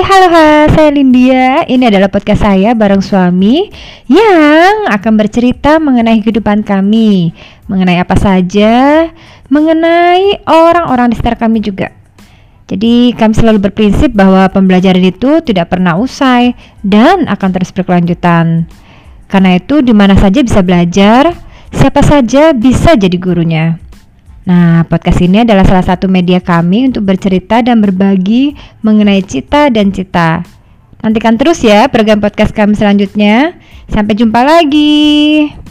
halo hai, saya Lindia. Ini adalah podcast saya bareng suami yang akan bercerita mengenai kehidupan kami, mengenai apa saja, mengenai orang-orang di sekitar kami juga. Jadi kami selalu berprinsip bahwa pembelajaran itu tidak pernah usai dan akan terus berkelanjutan. Karena itu di mana saja bisa belajar, siapa saja bisa jadi gurunya. Nah, podcast ini adalah salah satu media kami untuk bercerita dan berbagi mengenai cita dan cita. Nantikan terus ya program podcast kami selanjutnya. Sampai jumpa lagi.